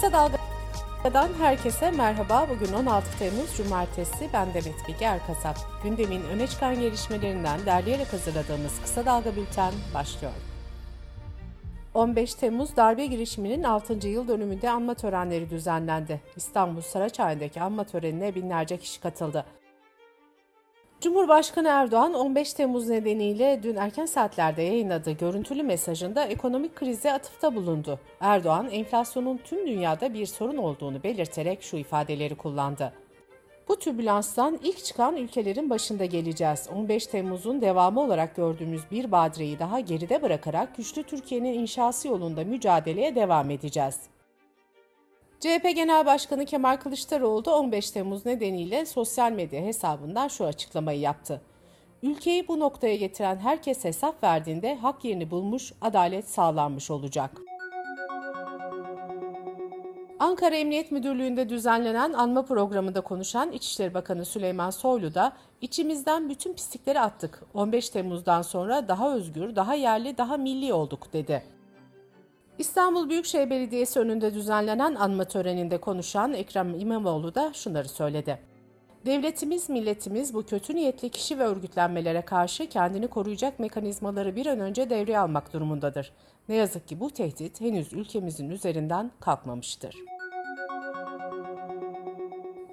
Kısa Dalga'dan herkese merhaba. Bugün 16 Temmuz Cumartesi. Ben Demet Bilge Erkasap. Gündemin öne çıkan gelişmelerinden derleyerek hazırladığımız Kısa Dalga Bülten başlıyor. 15 Temmuz darbe girişiminin 6. yıl dönümünde anma törenleri düzenlendi. İstanbul Saraçhane'deki anma törenine binlerce kişi katıldı. Cumhurbaşkanı Erdoğan 15 Temmuz nedeniyle dün erken saatlerde yayınladığı görüntülü mesajında ekonomik krize atıfta bulundu. Erdoğan enflasyonun tüm dünyada bir sorun olduğunu belirterek şu ifadeleri kullandı. Bu türbülanstan ilk çıkan ülkelerin başında geleceğiz. 15 Temmuz'un devamı olarak gördüğümüz bir badireyi daha geride bırakarak güçlü Türkiye'nin inşası yolunda mücadeleye devam edeceğiz. CHP Genel Başkanı Kemal Kılıçdaroğlu da 15 Temmuz nedeniyle sosyal medya hesabından şu açıklamayı yaptı. Ülkeyi bu noktaya getiren herkes hesap verdiğinde hak yerini bulmuş, adalet sağlanmış olacak. Ankara Emniyet Müdürlüğü'nde düzenlenen anma programında konuşan İçişleri Bakanı Süleyman Soylu da içimizden bütün pislikleri attık. 15 Temmuz'dan sonra daha özgür, daha yerli, daha milli olduk dedi. İstanbul Büyükşehir Belediyesi önünde düzenlenen anma töreninde konuşan Ekrem İmamoğlu da şunları söyledi. Devletimiz, milletimiz bu kötü niyetli kişi ve örgütlenmelere karşı kendini koruyacak mekanizmaları bir an önce devreye almak durumundadır. Ne yazık ki bu tehdit henüz ülkemizin üzerinden kalkmamıştır.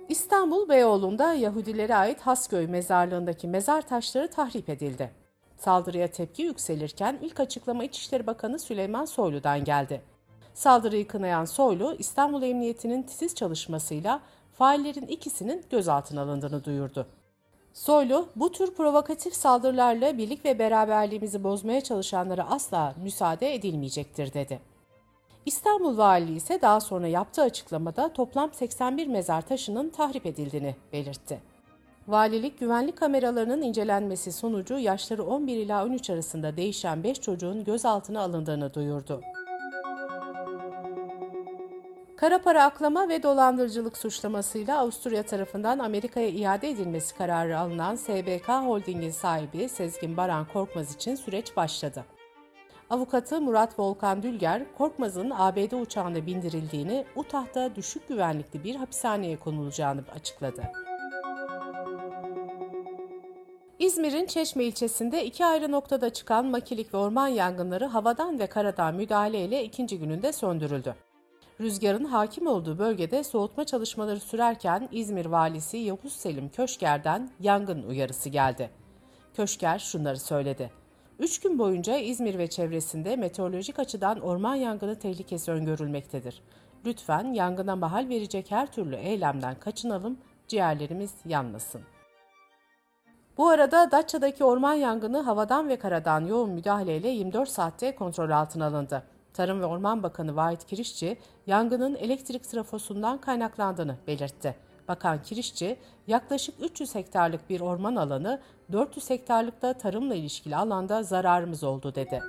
İstanbul Beyoğlu'nda Yahudilere ait Hasköy mezarlığındaki mezar taşları tahrip edildi. Saldırıya tepki yükselirken ilk açıklama İçişleri Bakanı Süleyman Soylu'dan geldi. Saldırıyı kınayan Soylu, İstanbul Emniyeti'nin titiz çalışmasıyla faillerin ikisinin gözaltına alındığını duyurdu. Soylu, bu tür provokatif saldırılarla birlik ve beraberliğimizi bozmaya çalışanlara asla müsaade edilmeyecektir dedi. İstanbul Valiliği ise daha sonra yaptığı açıklamada toplam 81 mezar taşının tahrip edildiğini belirtti. Valilik güvenlik kameralarının incelenmesi sonucu yaşları 11 ila 13 arasında değişen 5 çocuğun gözaltına alındığını duyurdu. Kara para aklama ve dolandırıcılık suçlamasıyla Avusturya tarafından Amerika'ya iade edilmesi kararı alınan SBK Holding'in sahibi Sezgin Baran Korkmaz için süreç başladı. Avukatı Murat Volkan Dülger, Korkmaz'ın ABD uçağına bindirildiğini, Utah'ta düşük güvenlikli bir hapishaneye konulacağını açıkladı. İzmir'in Çeşme ilçesinde iki ayrı noktada çıkan makilik ve orman yangınları havadan ve karadan müdahaleyle ikinci gününde söndürüldü. Rüzgarın hakim olduğu bölgede soğutma çalışmaları sürerken İzmir valisi Yavuz Selim Köşker'den yangın uyarısı geldi. Köşker şunları söyledi. Üç gün boyunca İzmir ve çevresinde meteorolojik açıdan orman yangını tehlikesi öngörülmektedir. Lütfen yangına mahal verecek her türlü eylemden kaçınalım, ciğerlerimiz yanmasın. Bu arada Datça'daki orman yangını havadan ve karadan yoğun müdahaleyle 24 saatte kontrol altına alındı. Tarım ve Orman Bakanı Vahit Kirişçi, yangının elektrik trafosundan kaynaklandığını belirtti. Bakan Kirişçi, yaklaşık 300 hektarlık bir orman alanı, 400 hektarlıkta tarımla ilişkili alanda zararımız oldu dedi.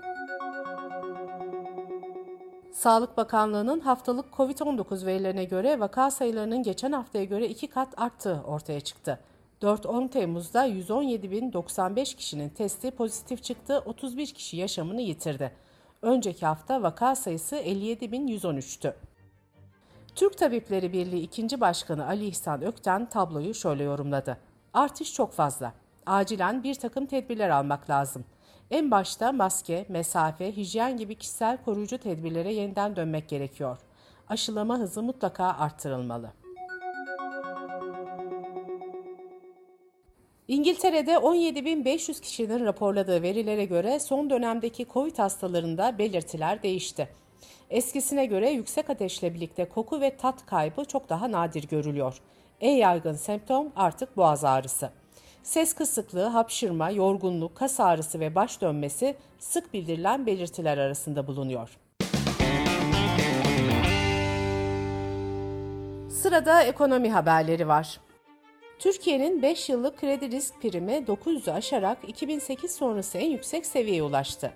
Sağlık Bakanlığı'nın haftalık COVID-19 verilerine göre vaka sayılarının geçen haftaya göre iki kat arttığı ortaya çıktı. 4-10 Temmuz'da 117.095 kişinin testi pozitif çıktı, 31 kişi yaşamını yitirdi. Önceki hafta vaka sayısı 57.113'tü. Türk Tabipleri Birliği 2. Başkanı Ali İhsan Ökten tabloyu şöyle yorumladı. Artış çok fazla. Acilen bir takım tedbirler almak lazım. En başta maske, mesafe, hijyen gibi kişisel koruyucu tedbirlere yeniden dönmek gerekiyor. Aşılama hızı mutlaka arttırılmalı. İngiltere'de 17.500 kişinin raporladığı verilere göre son dönemdeki COVID hastalarında belirtiler değişti. Eskisine göre yüksek ateşle birlikte koku ve tat kaybı çok daha nadir görülüyor. En yaygın semptom artık boğaz ağrısı. Ses kısıklığı, hapşırma, yorgunluk, kas ağrısı ve baş dönmesi sık bildirilen belirtiler arasında bulunuyor. Sırada ekonomi haberleri var. Türkiye'nin 5 yıllık kredi risk primi 900'ü aşarak 2008 sonrası en yüksek seviyeye ulaştı.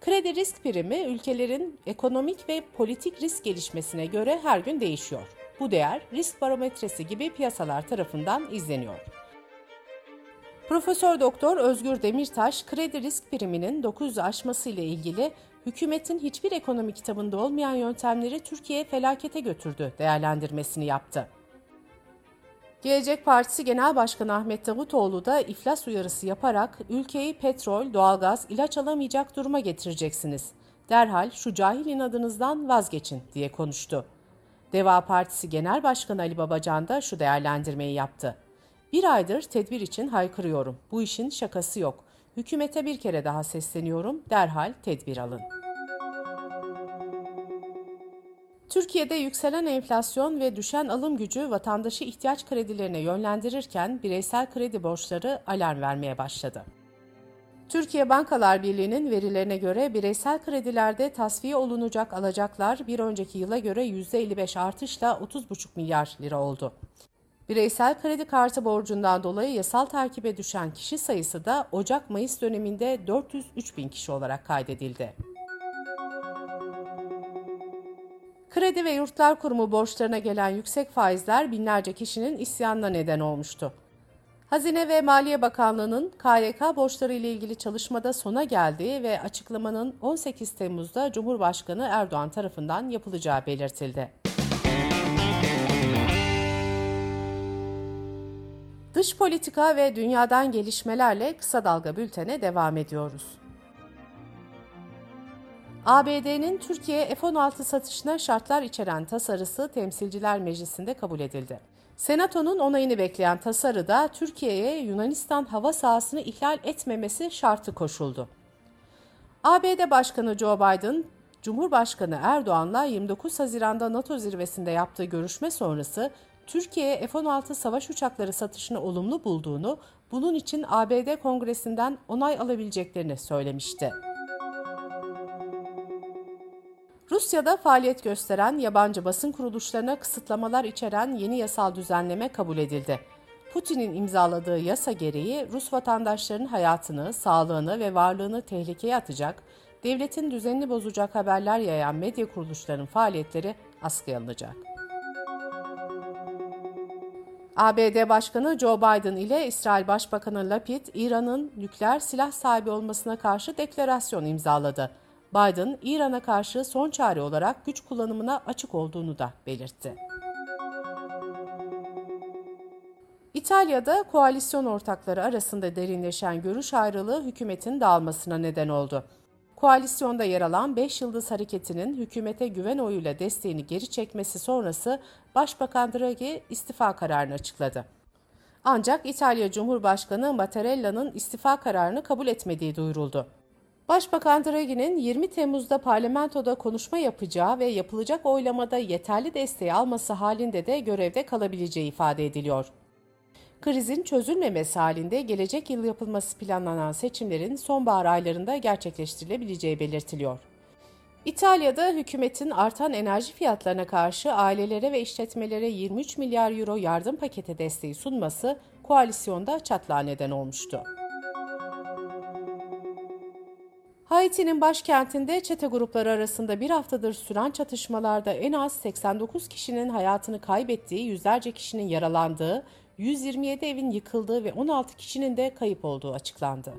Kredi risk primi ülkelerin ekonomik ve politik risk gelişmesine göre her gün değişiyor. Bu değer risk barometresi gibi piyasalar tarafından izleniyor. Profesör Doktor Özgür Demirtaş kredi risk priminin 900'ü aşması ile ilgili hükümetin hiçbir ekonomi kitabında olmayan yöntemleri Türkiye felakete götürdü değerlendirmesini yaptı. Gelecek Partisi Genel Başkanı Ahmet Davutoğlu da iflas uyarısı yaparak ülkeyi petrol, doğalgaz, ilaç alamayacak duruma getireceksiniz. Derhal şu cahil inadınızdan vazgeçin diye konuştu. Deva Partisi Genel Başkanı Ali Babacan da şu değerlendirmeyi yaptı. Bir aydır tedbir için haykırıyorum. Bu işin şakası yok. Hükümete bir kere daha sesleniyorum. Derhal tedbir alın. Türkiye'de yükselen enflasyon ve düşen alım gücü vatandaşı ihtiyaç kredilerine yönlendirirken bireysel kredi borçları alarm vermeye başladı. Türkiye Bankalar Birliği'nin verilerine göre bireysel kredilerde tasfiye olunacak alacaklar bir önceki yıla göre %55 artışla 30,5 milyar lira oldu. Bireysel kredi kartı borcundan dolayı yasal takibe düşen kişi sayısı da Ocak-Mayıs döneminde 403 bin kişi olarak kaydedildi. Kredi ve Yurtlar Kurumu borçlarına gelen yüksek faizler binlerce kişinin isyanına neden olmuştu. Hazine ve Maliye Bakanlığı'nın KYK borçları ile ilgili çalışmada sona geldiği ve açıklamanın 18 Temmuz'da Cumhurbaşkanı Erdoğan tarafından yapılacağı belirtildi. Dış politika ve dünyadan gelişmelerle kısa dalga bültene devam ediyoruz. ABD'nin Türkiye F-16 satışına şartlar içeren tasarısı Temsilciler Meclisi'nde kabul edildi. Senato'nun onayını bekleyen tasarıda Türkiye'ye Yunanistan hava sahasını ihlal etmemesi şartı koşuldu. ABD Başkanı Joe Biden, Cumhurbaşkanı Erdoğan'la 29 Haziran'da NATO zirvesinde yaptığı görüşme sonrası Türkiye'ye F-16 savaş uçakları satışını olumlu bulduğunu, bunun için ABD Kongresi'nden onay alabileceklerini söylemişti. Rusya'da faaliyet gösteren yabancı basın kuruluşlarına kısıtlamalar içeren yeni yasal düzenleme kabul edildi. Putin'in imzaladığı yasa gereği Rus vatandaşlarının hayatını, sağlığını ve varlığını tehlikeye atacak, devletin düzenini bozacak haberler yayan medya kuruluşlarının faaliyetleri askıya alınacak. ABD Başkanı Joe Biden ile İsrail Başbakanı Lapid, İran'ın nükleer silah sahibi olmasına karşı deklarasyon imzaladı. Biden, İran'a karşı son çare olarak güç kullanımına açık olduğunu da belirtti. İtalya'da koalisyon ortakları arasında derinleşen görüş ayrılığı hükümetin dağılmasına neden oldu. Koalisyonda yer alan 5 Yıldız Hareketi'nin hükümete güven oyuyla desteğini geri çekmesi sonrası Başbakan Draghi istifa kararını açıkladı. Ancak İtalya Cumhurbaşkanı Mattarella'nın istifa kararını kabul etmediği duyuruldu. Başbakan Draghi'nin 20 Temmuz'da parlamentoda konuşma yapacağı ve yapılacak oylamada yeterli desteği alması halinde de görevde kalabileceği ifade ediliyor. Krizin çözülmemesi halinde gelecek yıl yapılması planlanan seçimlerin sonbahar aylarında gerçekleştirilebileceği belirtiliyor. İtalya'da hükümetin artan enerji fiyatlarına karşı ailelere ve işletmelere 23 milyar euro yardım paketi desteği sunması koalisyonda çatlağa neden olmuştu. Haiti'nin başkentinde çete grupları arasında bir haftadır süren çatışmalarda en az 89 kişinin hayatını kaybettiği, yüzlerce kişinin yaralandığı, 127 evin yıkıldığı ve 16 kişinin de kayıp olduğu açıklandı.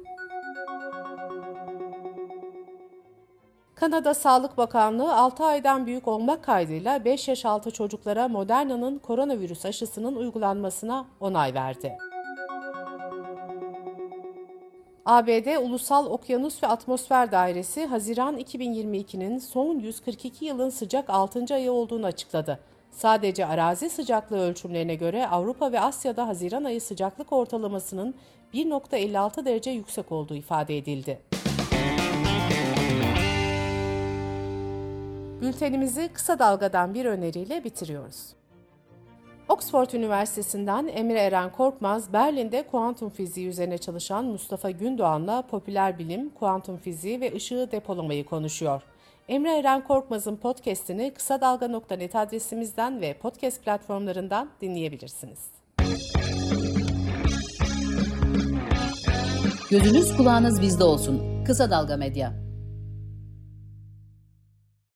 Kanada Sağlık Bakanlığı 6 aydan büyük olmak kaydıyla 5 yaş altı çocuklara Moderna'nın koronavirüs aşısının uygulanmasına onay verdi. ABD Ulusal Okyanus ve Atmosfer Dairesi Haziran 2022'nin son 142 yılın sıcak 6. ayı olduğunu açıkladı. Sadece arazi sıcaklığı ölçümlerine göre Avrupa ve Asya'da Haziran ayı sıcaklık ortalamasının 1.56 derece yüksek olduğu ifade edildi. Bültenimizi kısa dalgadan bir öneriyle bitiriyoruz. Oxford Üniversitesi'nden Emre Eren Korkmaz, Berlin'de kuantum fiziği üzerine çalışan Mustafa Gündoğan'la popüler bilim, kuantum fiziği ve ışığı depolamayı konuşuyor. Emre Eren Korkmaz'ın podcast'ini kısa dalga.net adresimizden ve podcast platformlarından dinleyebilirsiniz. Gözünüz kulağınız bizde olsun. Kısa Dalga Medya.